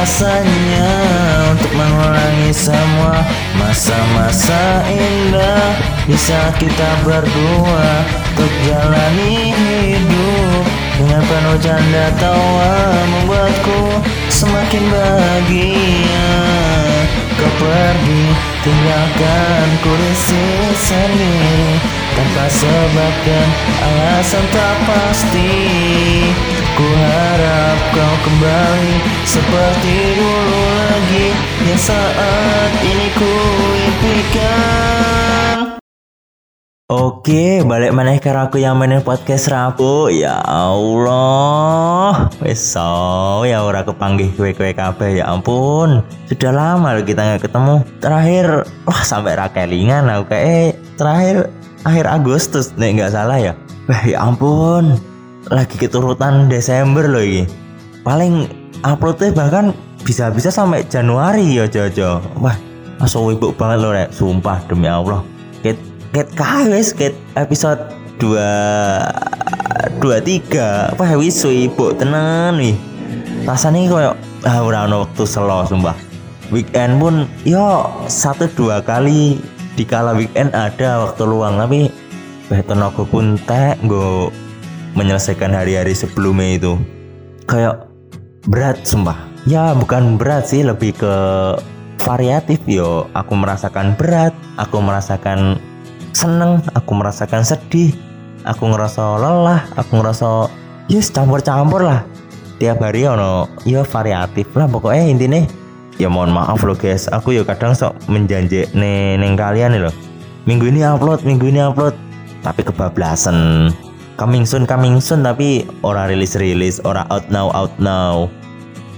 rasanya untuk mengulangi semua masa-masa indah. Bisa kita berdua untuk jalani hidup. Dengan penuh canda tawa membuatku semakin bahagia. Kau pergi tinggalkan ku di sendiri Tanpa sebab dan alasan tak pasti Ku harap kau kembali seperti dulu lagi Yang saat ini ku impikan Oke, balik mana karo aku yang mainin podcast Rabu. Ya Allah. Wes so, ya ora kepanggih kue-kue kabeh ya ampun. Sudah lama loh kita nggak ketemu. Terakhir wah sampai rakelingan aku kayak eh, terakhir akhir Agustus nih nggak salah ya. Wah ya ampun. Lagi keturutan Desember loh ini. Paling uploadnya bahkan bisa-bisa sampai Januari ya Jojo. Wah, langsung ibu banget loh rek. Sumpah demi Allah. Kita ket kawes ket episode dua dua tiga apa wis ibu tenan nih rasanya koyo ah ora ono waktu selo sumpah weekend pun yo satu dua kali di kala weekend ada waktu luang tapi tenaga pun teh gue menyelesaikan hari-hari sebelumnya itu. Kayak berat sumpah. Ya bukan berat sih lebih ke variatif yo. Aku merasakan berat aku merasakan seneng aku merasakan sedih aku ngerasa lelah aku ngerasa yes campur-campur lah. Tiap hari ono ya variatif lah. Pokoknya intinya ya mohon maaf loh guys. Aku ya kadang sok menjanji neng kalian nih minggu ini upload minggu ini upload. Tapi kebablasan coming soon coming soon tapi orang rilis rilis orang out now out now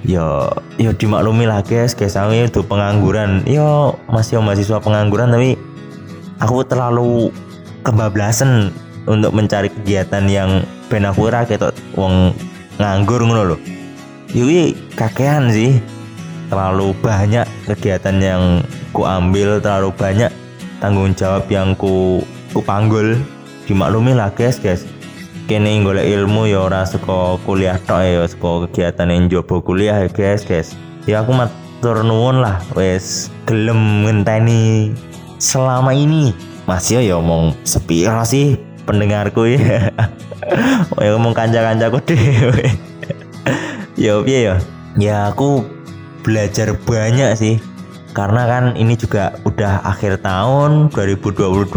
yo yo dimaklumi lah guys guys aku itu pengangguran yo masih mahasiswa pengangguran tapi aku terlalu kebablasan untuk mencari kegiatan yang ben aku ora ketok wong nganggur ngono lho. Yui kakean sih. Terlalu banyak kegiatan yang ku ambil, terlalu banyak tanggung jawab yang ku ku panggul. Dimaklumi lah guys, guys. Kene golek ilmu ya ora saka kuliah tok ya, saka kegiatan yang jobo kuliah ya guys, guys. Ya aku matur nuwun lah wes gelem ngenteni selama ini. Masih ya ngomong sepi sih pendengarku ya? Ya ngomong kanca-kancaku deh ya piye ya ya aku belajar banyak sih karena kan ini juga udah akhir tahun 2022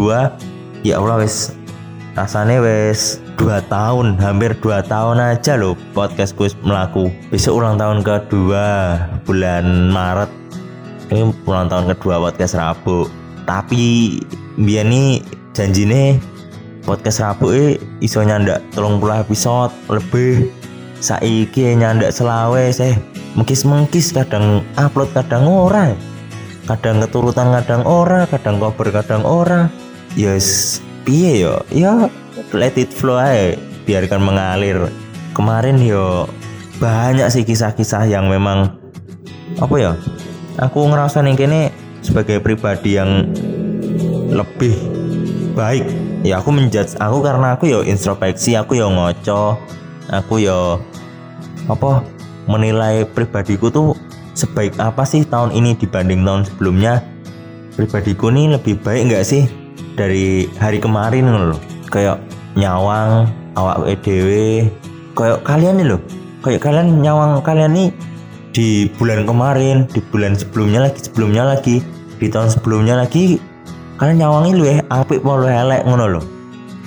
ya Allah wes rasanya wes dua tahun hampir dua tahun aja loh podcast gue melaku besok ulang tahun kedua bulan Maret. Ini ulang tahun kedua podcast Rabu. Tapi biar nih janjine podcast Rabu e iso nyandak tolong puluh episode lebih. Saiki nyandak selawe sih. Mengkis mengkis kadang upload kadang ora. Kadang keturutan kadang ora. Kadang cover kadang ora. Yes piye yo? Ya let it flow aja biarkan mengalir. Kemarin yo banyak sih kisah-kisah yang memang apa ya? Aku ngerasa nih kini sebagai pribadi yang lebih baik. Ya aku menjudge aku karena aku yo introspeksi aku yo ngoco aku yo apa menilai pribadiku tuh sebaik apa sih tahun ini dibanding tahun sebelumnya? Pribadiku nih lebih baik nggak sih dari hari kemarin loh kayak nyawang awak edw kayak kalian nih loh kayak kalian nyawang kalian nih di bulan kemarin di bulan sebelumnya lagi sebelumnya lagi di tahun sebelumnya lagi kalian nyawangi lu ya apik mau lu elek ngono lo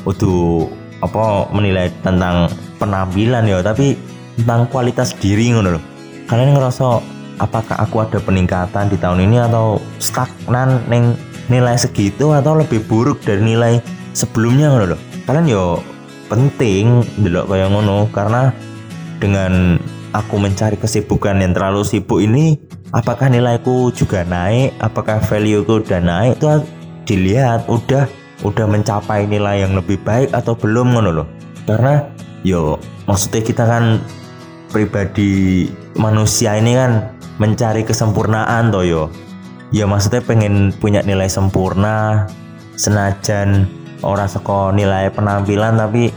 untuk apa menilai tentang penampilan ya tapi tentang kualitas diri ngono lo kalian ngerasa apakah aku ada peningkatan di tahun ini atau stagnan neng nilai segitu atau lebih buruk dari nilai sebelumnya ngono lo kalian yo penting dulu kayak ngono karena dengan aku mencari kesibukan yang terlalu sibuk ini apakah nilaiku juga naik apakah valueku udah naik itu dilihat udah udah mencapai nilai yang lebih baik atau belum ngono loh karena yo maksudnya kita kan pribadi manusia ini kan mencari kesempurnaan toh yo ya maksudnya pengen punya nilai sempurna senajan orang seko nilai penampilan tapi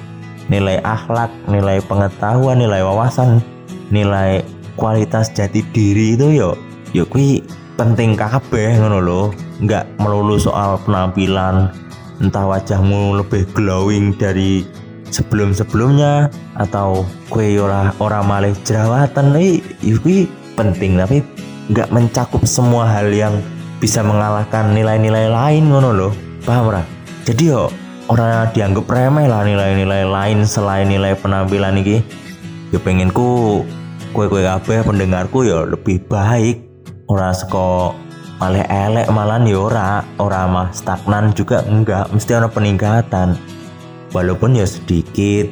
nilai akhlak nilai pengetahuan nilai wawasan nilai kualitas jati diri itu yo yo kui penting kabeh ngono loh nggak melulu soal penampilan entah wajahmu lebih glowing dari sebelum-sebelumnya atau kue ora ora malih jerawatan. Nih kui penting tapi nggak mencakup semua hal yang bisa mengalahkan nilai-nilai lain ngono loh paham ora? Jadi yo orang dianggap remeh lah nilai-nilai lain selain nilai penampilan ini ya pengenku kue-kue kabeh pendengarku ya lebih baik. Ora seko malah elek malah ya ora ora mah stagnan juga enggak mesti ada peningkatan. Walaupun ya sedikit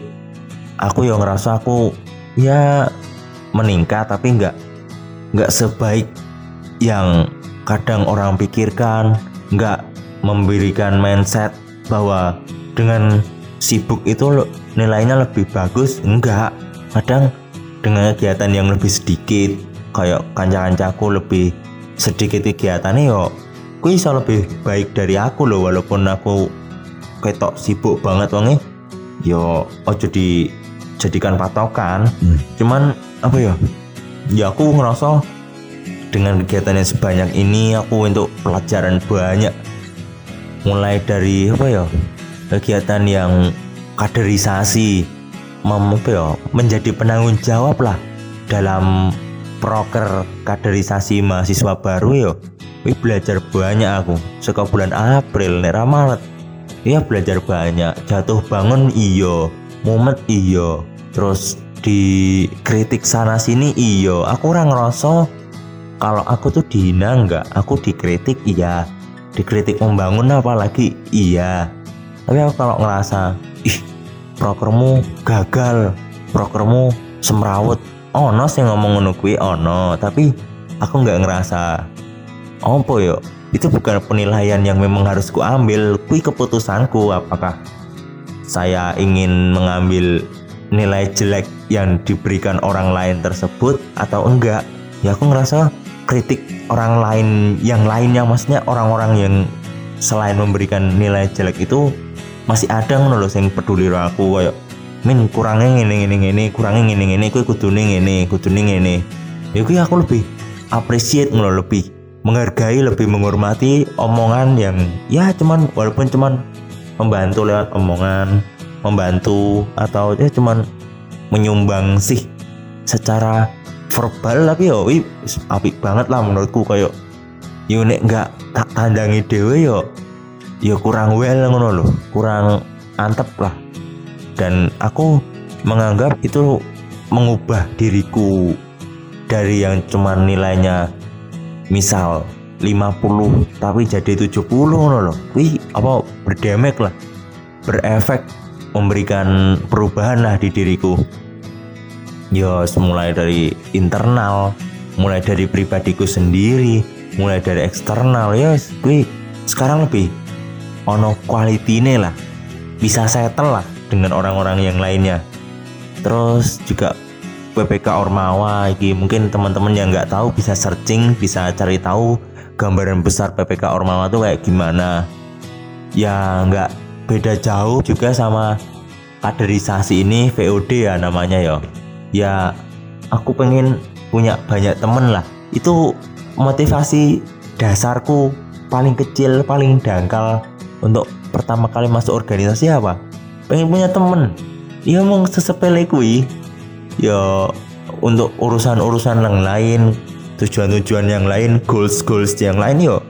aku yang ngerasa aku ya meningkat tapi enggak enggak sebaik yang kadang orang pikirkan. Enggak memberikan mindset bahwa dengan sibuk itu nilainya lebih bagus. Enggak kadang dengan kegiatan yang lebih sedikit kayak kanca-kancaku lebih sedikit kegiatannya yo aku bisa lebih baik dari aku loh walaupun aku ketok sibuk banget wangi yo ojo di jadikan patokan. Hmm. cuman apa ya ya aku ngerasa dengan kegiatan yang sebanyak ini aku untuk pelajaran banyak. Mulai dari apa ya kegiatan yang kaderisasi mem, ya, menjadi penanggung jawab lah dalam proker kaderisasi mahasiswa baru yo Wih belajar banyak aku. Seka bulan April nek Maret. Iya belajar banyak. Jatuh bangun iyo Mumet iyo Terus dikritik sana sini iyo Aku orang ngerasa Kalau aku tuh dihina enggak Aku dikritik iya. Dikritik membangun apalagi iya. Tapi aku kalau ngerasa Ih prokermu gagal prokermu semrawut. Ono sih ngomong ngono kuwi ono. Tapi aku nggak ngerasa apa yo? Itu bukan penilaian yang memang harus ku ambil kui keputusanku. Apakah saya ingin mengambil nilai jelek yang diberikan orang lain tersebut atau enggak ya aku ngerasa kritik orang lain yang lainnya maksudnya orang-orang yang selain memberikan nilai jelek itu masih ada ngono sing peduli aku koyo min kurangnya ngene ngene ngene kurangnya ngene ngene kuwi kudune ngene kudune ngene. Ya kuwi aku lebih appreciate ngono lebih menghargai lebih menghormati omongan yang ya cuman walaupun cuman membantu lewat omongan membantu atau ya cuman menyumbang sih secara verbal tapi yo apik banget lah menurutku. Kayak yo nek nggak tak tandangi dewe yo ya kurang well ngono loh kurang antep lah. Dan aku menganggap itu mengubah diriku dari yang cuma nilainya misal 50 tapi jadi 70 ngono loh wih apa berdemek lah berefek memberikan perubahan lah di diriku. Ya mulai dari internal mulai dari pribadiku sendiri mulai dari eksternal ya sekarang lebih ono quality lah. Bisa settle lah dengan orang-orang yang lainnya. Terus juga PPK Ormawa iki mungkin teman-teman yang nggak tahu bisa searching bisa cari tahu gambaran besar PPK Ormawa tuh kayak gimana. Ya nggak beda jauh juga sama kaderisasi ini VOD ya namanya ya. Ya aku pengen punya banyak temen lah. Itu motivasi dasarku paling kecil paling dangkal untuk pertama kali masuk organisasi apa? Pengen punya temen. Ya mau sesepele kui ya untuk urusan-urusan yang lain tujuan-tujuan yang lain goals-goals yang lain yo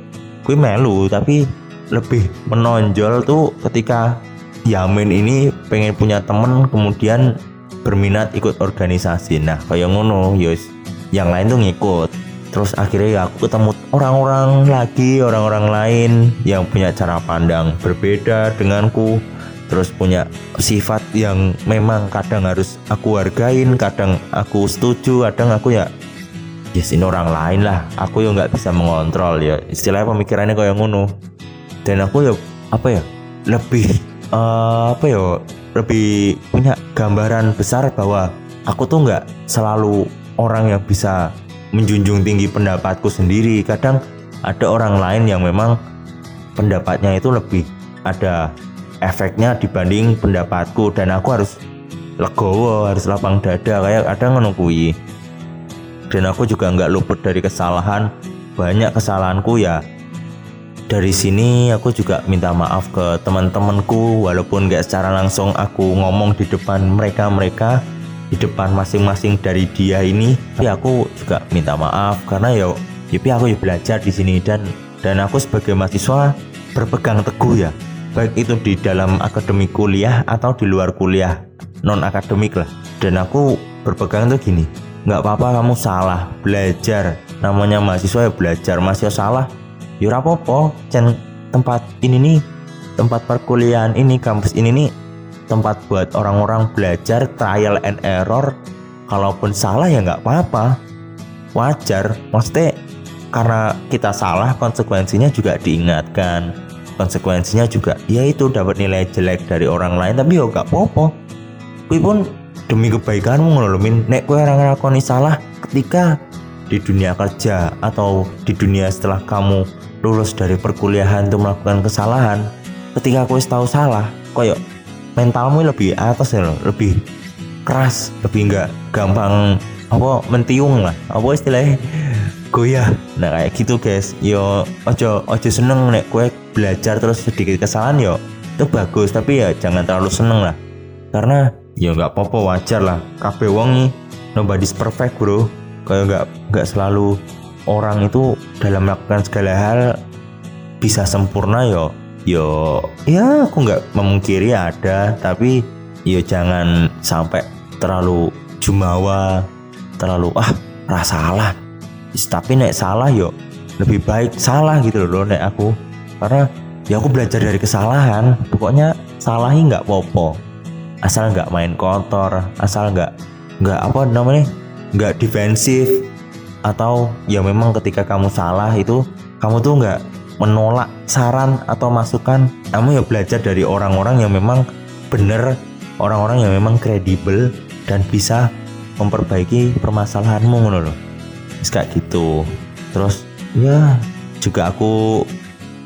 kui melu. Tapi lebih menonjol tuh ketika Yamin ini pengen punya temen kemudian berminat ikut organisasi. Nah kayak ngono yos yang lain tuh ngikut. Terus akhirnya ya aku ketemu orang-orang lagi orang-orang lain yang punya cara pandang berbeda denganku. Terus punya sifat yang memang kadang harus aku hargain kadang aku setuju kadang aku ya ya yes, ini orang lain lah. Aku ya nggak bisa mengontrol ya. Istilahnya pemikirannya kayak ngono dan aku ya apa ya lebih uh, apa ya lebih punya gambaran besar bahwa aku tuh nggak selalu orang yang bisa menjunjung tinggi pendapatku sendiri. Kadang ada orang lain yang memang pendapatnya itu lebih ada efeknya dibanding pendapatku. Dan aku harus legowo harus lapang dada kayak ada ngenukui dan aku juga nggak luput dari kesalahan. Banyak kesalahanku ya dari sini aku juga minta maaf ke teman-temanku walaupun nggak secara langsung aku ngomong di depan mereka-mereka di depan masing-masing dari dia ini. Tapi aku juga minta maaf karena ya tapi aku ya belajar di sini dan dan aku sebagai mahasiswa berpegang teguh ya. Baik itu di dalam akademik kuliah atau di luar kuliah non akademik lah. Dan aku berpegang tuh gini nggak apa-apa kamu salah belajar. Namanya mahasiswa ya belajar masih salah yura popo cen tempat ini nih tempat perkuliahan ini kampus ini nih tempat buat orang-orang belajar trial and error. Kalaupun salah ya nggak apa-apa. Wajar maksudnya karena kita salah konsekuensinya juga diingatkan. Konsekuensinya juga ya itu dapat nilai jelek dari orang lain tapi ya gak apa-apa. Pun demi kebaikanmu ngelumin nek kue orang ngelakoni salah ketika di dunia kerja atau di dunia setelah kamu lulus dari perkuliahan untuk melakukan kesalahan ketika kue tahu salah koyok mentalmu lebih atas ya loh lebih keras lebih nggak gampang apa mentiung lah. Apa istilahnya? Goyah. Nah kayak gitu guys. Yo ojo ojo seneng nek kue belajar terus sedikit kesalahan yo itu bagus. Tapi ya jangan terlalu seneng lah. Karena ya nggak apa-apa wajar lah. Kafe wong nobody's perfect bro. Kayak nggak nggak selalu orang itu dalam melakukan segala hal bisa sempurna yo. Yo ya aku nggak memungkiri ada tapi yo jangan sampai terlalu jumawa terlalu ah rasa salah. Tapi nek salah yo lebih baik salah gitu loh nek aku. Karena ya aku belajar dari kesalahan pokoknya salahin nggak popo asal nggak main kotor asal nggak nggak apa namanya nggak defensif atau ya memang ketika kamu salah itu kamu tuh nggak menolak saran atau masukan. Kamu ya belajar dari orang-orang yang memang benar orang-orang yang memang kredibel dan bisa memperbaiki permasalahanmu ngono loh kayak gitu. Terus ya juga aku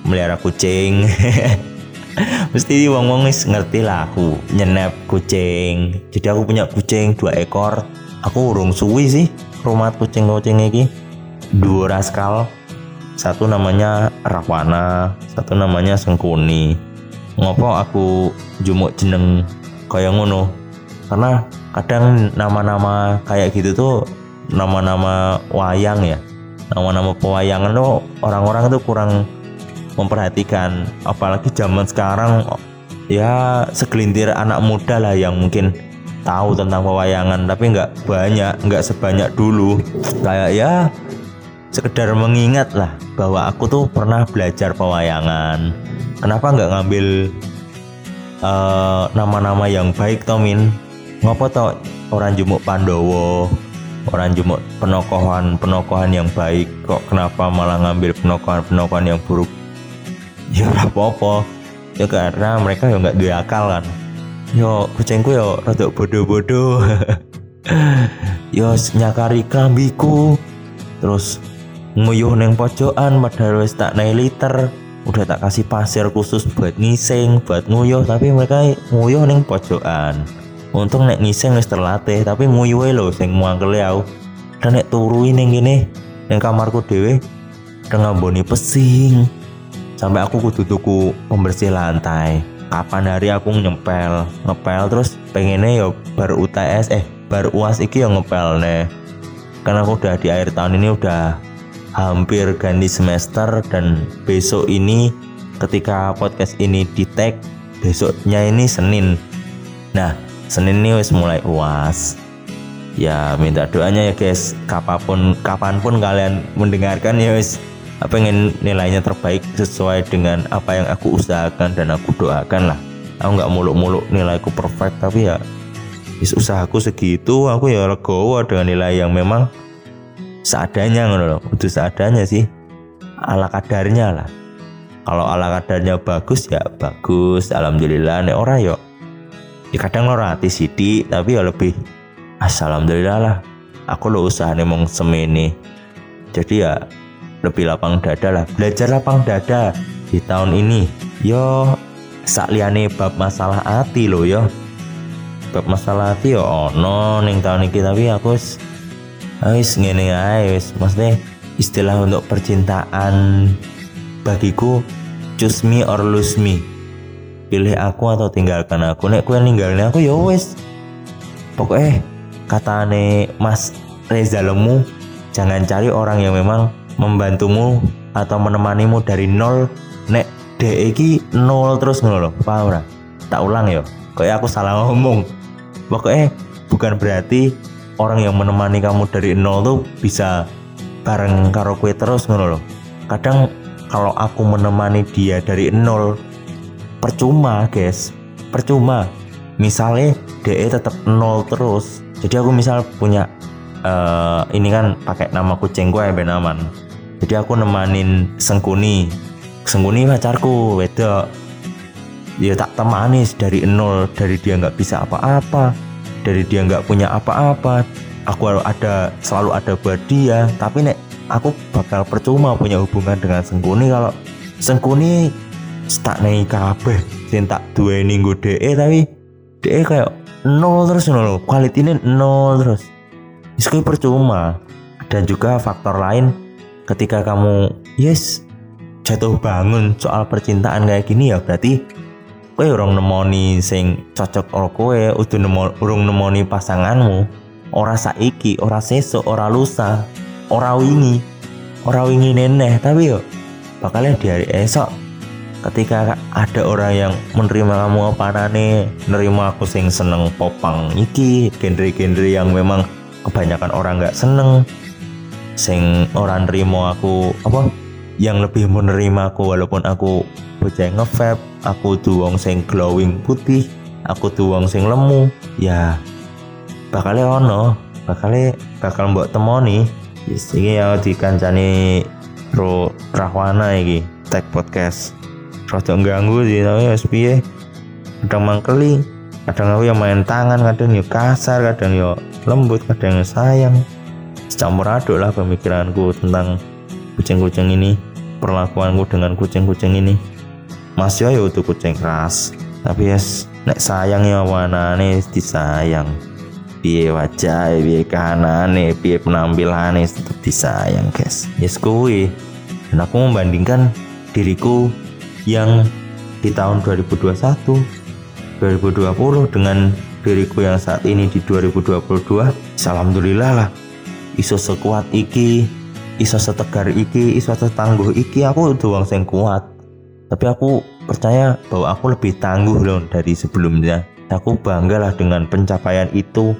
melihara kucing. Mesti wong wong ngerti lah aku nyenep kucing. Jadi aku punya kucing dua ekor. Aku urung suwi sih rumah kucing kucing ini dua raskal satu namanya Rahwana satu namanya Sengkuni. Ngopo aku jumuk jeneng kayak ngono? Karena kadang nama-nama kayak gitu tuh nama-nama wayang ya. Nama-nama pewayangan tuh orang-orang tuh kurang memperhatikan. Apalagi zaman sekarang ya segelintir anak muda lah yang mungkin tahu tentang pewayangan tapi nggak banyak nggak sebanyak dulu. Kayak ya sekedar mengingat lah bahwa aku tuh pernah belajar pewayangan. Kenapa nggak ngambil uh, nama-nama yang baik Tomin ngopo toh orang jumuk Pandowo orang jumuk penokohan penokohan yang baik. Kok kenapa malah ngambil penokohan penokohan yang buruk? Ya apa-apa. Ya karena mereka ya nggak akal kan yo kucingku yo rada bodoh-bodoh. Yo nyakari kambiku terus nguyuh neng pojokan padahal wis tak naik liter. Udah tak kasih pasir khusus buat ngising buat nguyuh tapi mereka nguyuh neng pojokan. Untung nek ngising wis terlatih tapi nguyuh lo sing muangkel ya dan nek turu ning gini neng kamarku dewe dengan boni pesing. Sampai aku kudu tuku pembersih lantai kapan hari aku nyempel? Ngepel terus pengennya yo baru UTS eh baru UAS iki yang ngepel nih. Karena aku udah di akhir tahun ini udah hampir ganti semester dan besok ini ketika podcast ini di tag besoknya ini Senin. Nah Senin ini wis mulai uas ya minta doanya ya guys. Kapan pun kapan pun kalian mendengarkan ya wis pengen nilainya terbaik sesuai dengan apa yang aku usahakan dan aku doakan lah. Aku nggak muluk-muluk nilaiku perfect tapi ya usahaku segitu aku ya legowo dengan nilai yang memang seadanya ngono loh kudu seadanya sih ala kadarnya lah. Kalau ala kadarnya bagus ya bagus. Alhamdulillah nek ora yo. Ya kadang ora hati sidi tapi ya lebih alhamdulillah lah. Aku lo usaha nih mong semene. Jadi ya lebih lapang dada lah. Belajar lapang dada di tahun ini. Yo sak liane bab masalah hati lo yo. Bab masalah hati yo ono ning tahun ini tapi aku Wis ngene ae wis. Maksudnya istilah untuk percintaan bagiku choose me or lose me. Pilih aku atau tinggalkan aku. Nek kue ninggalin aku ya wis. Pokoknya katane Mas Reza Lemu jangan cari orang yang memang membantumu atau menemanimu dari nol nek dek iki nol terus ngono lho. Paham ora? Tak ulang ya kayak aku salah ngomong. Pokoknya bukan berarti orang yang menemani kamu dari nol tuh bisa bareng karo kue terus ngono loh kadang kalau aku menemani dia dari nol percuma guys. Percuma. Misalnya DE tetap nol terus. Jadi aku misal punya uh, ini kan pakai nama kucing gue ya Benaman jadi aku nemanin Sengkuni. Sengkuni pacarku wedok. Dia tak temanis dari nol dari dia nggak bisa apa-apa dari dia nggak punya apa-apa. Aku ada selalu ada buat dia. Tapi nek aku bakal percuma punya hubungan dengan Sengkuni kalau Sengkuni tak naik kabeh sing tak dua nggo DE tapi DE kayak nol terus nol ini nol terus Wis percuma. Dan juga faktor lain ketika kamu yes jatuh bangun soal percintaan kayak gini ya berarti kowe orang nemoni sing cocok karo kowe udah nemo urung nemoni pasanganmu. Ora saiki ora sesuk ora lusa ora wingi ora wingi neneh. Tapi yo bakalnya di hari esok ketika ada orang yang menerima kamu apa nane nerima aku sing seneng popang. Iki genre-genre yang memang kebanyakan orang nggak seneng. Sing orang nerima aku apa? Yang lebih menerima aku walaupun aku bocah ngevap aku tuwong sing glowing putih aku tuwong sing lemu ya bakalnya ono bakalnya bakal mbok temoni. Yes, ini ya dikancani pro rahwana iki tag podcast. Rada ganggu sih tapi piye? Kadang mangkeli kadang aku yang main tangan kadang yuk kasar kadang yuk lembut kadang yuk sayang. Campur aduk lah pemikiranku tentang kucing-kucing ini perlakuanku dengan kucing-kucing ini. Masih ya untuk kucing keras. Tapi yes nek sayang ya nih disayang. Piye wajah piye kanane piye penampilannya tetap disayang guys. Yes kuwi. Dan aku membandingkan diriku yang di tahun 2021 2020 dengan diriku yang saat ini di 2022 alhamdulillah lah. Iso sekuat iki iso setegar iki iso setangguh iki aku doang yang kuat. Tapi aku percaya bahwa aku lebih tangguh loh dari sebelumnya. Aku bangga lah dengan pencapaian itu.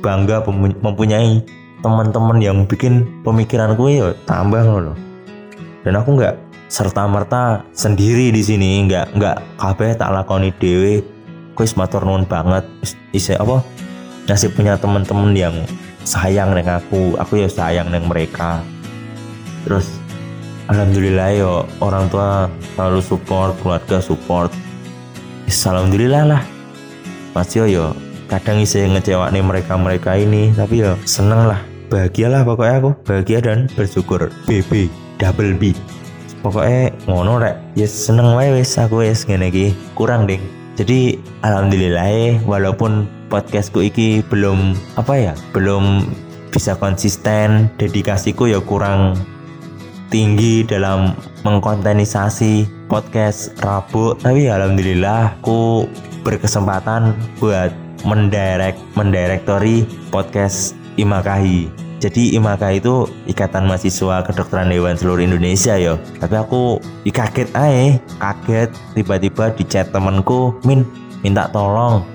Bangga mempunyai teman-teman yang bikin pemikiranku ya tambah loh. Dan aku nggak serta merta sendiri di sini nggak nggak kabeh tak lakoni dewe kue matur nuwun banget. Isi apa? Ngasih punya teman-teman yang sayang dengan aku. Aku ya sayang dengan mereka. Terus alhamdulillah yo orang tua selalu support keluarga support. Alhamdulillah lah. Masih yo kadang isi ngecewa nih mereka mereka ini tapi yo seneng lah. Bahagialah pokoknya aku. Bahagia dan bersyukur. BB double B. Pokoknya ngono rek. Ya seneng wae wis aku wis ngene iki. Kurang ding jadi alhamdulillah walaupun podcastku iki belum apa ya belum bisa konsisten dedikasiku ya kurang tinggi dalam mengkontenisasi podcast Rabu. Tapi alhamdulillah aku berkesempatan buat mendirect mendirektori podcast Imakahi jadi IMAKA itu Ikatan Mahasiswa Kedokteran Hewan seluruh Indonesia yo. Tapi aku kaget aja kaget. Tiba-tiba di chat temenku Min minta tolong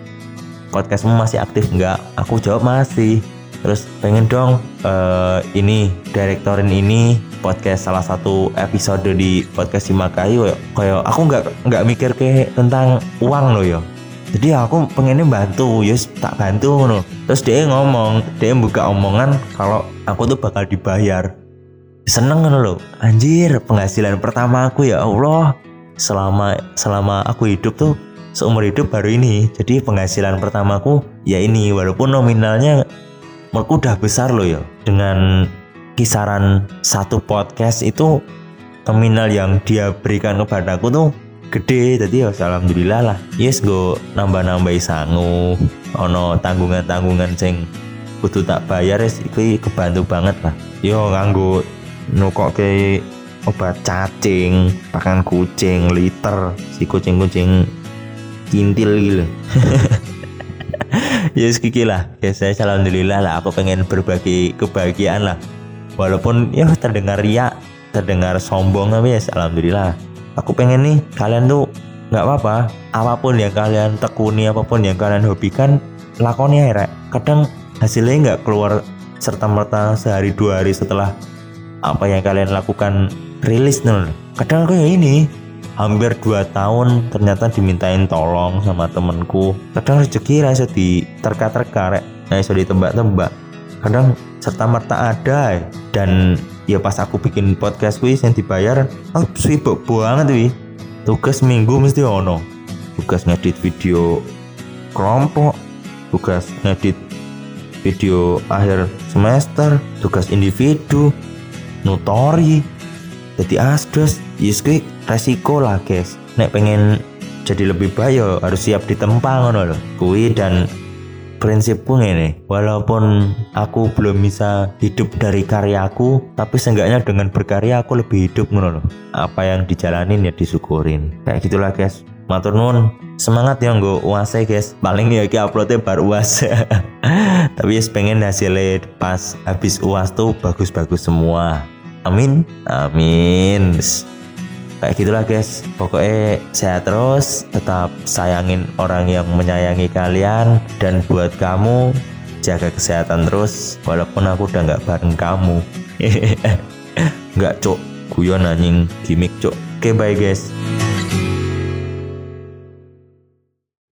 podcastmu masih aktif nggak? Aku jawab masih. Terus pengen dong uh, ini direktorin ini podcast salah satu episode di podcast Imakayu kayak aku nggak nggak mikir ke tentang uang loh yo jadi aku pengennya bantu yes tak bantu no terus dia ngomong dia buka omongan kalau aku tuh bakal dibayar. Seneng kan lo anjir penghasilan pertama aku ya Allah. Selama selama aku hidup tuh seumur hidup baru ini. Jadi penghasilan pertamaku ya ini. Walaupun nominalnya menurutku udah besar loh ya. Dengan kisaran satu podcast itu nominal yang dia berikan kepadaku tuh gede jadi ya alhamdulillah lah. Yes go nambah nambah sangu ono tanggungan tanggungan sing kudu tak bayar wis iki kebantu banget lah. Yo nganggo nukok ke obat cacing pakan kucing liter si kucing-kucing kintil gitu yes, kiki lah. Ya saya alhamdulillah lah. Aku pengen berbagi kebahagiaan lah. Walaupun ya terdengar riak terdengar sombong tapi ya yes, alhamdulillah aku pengen nih kalian tuh nggak apa-apa. Apa pun yang kalian tekuni apa pun yang kalian hobikan lakonnya ya kadang hasilnya nggak keluar serta merta sehari dua hari setelah apa yang kalian lakukan rilis nol kadang aku ya ini hampir 2 tahun ternyata dimintain tolong sama temenku kadang rezeki rasa di terka-terka rek. Nah iso ditebak-tebak kadang serta merta ada dan ya pas aku bikin podcast wis yang dibayar oh sibuk banget wih tugas minggu mesti ono. Tugas ngedit video kelompok tugas ngedit video akhir semester tugas individu nutori. Jadi asdos yus resiko lah guys. Nek pengen jadi lebih baik ya harus siap ditempa ngono loh kui dan prinsipku ini walaupun aku belum bisa hidup dari karyaku tapi seenggaknya dengan berkarya aku lebih hidup loh apa yang dijalanin ya disyukurin. Kayak gitulah guys. Matur nuwun. Semangat ya gue uas guys. Paling ya ki uploadnya baru uas tapi ya pengen hasilnya pas habis uas tuh bagus-bagus semua. Amin. Amin kayak gitulah guys. Pokoknya sehat terus tetap sayangin orang yang menyayangi kalian dan buat kamu jaga kesehatan terus walaupun aku udah nggak bareng kamu. Nggak cok guyon anjing. Gimmick cok oke okay, bye guys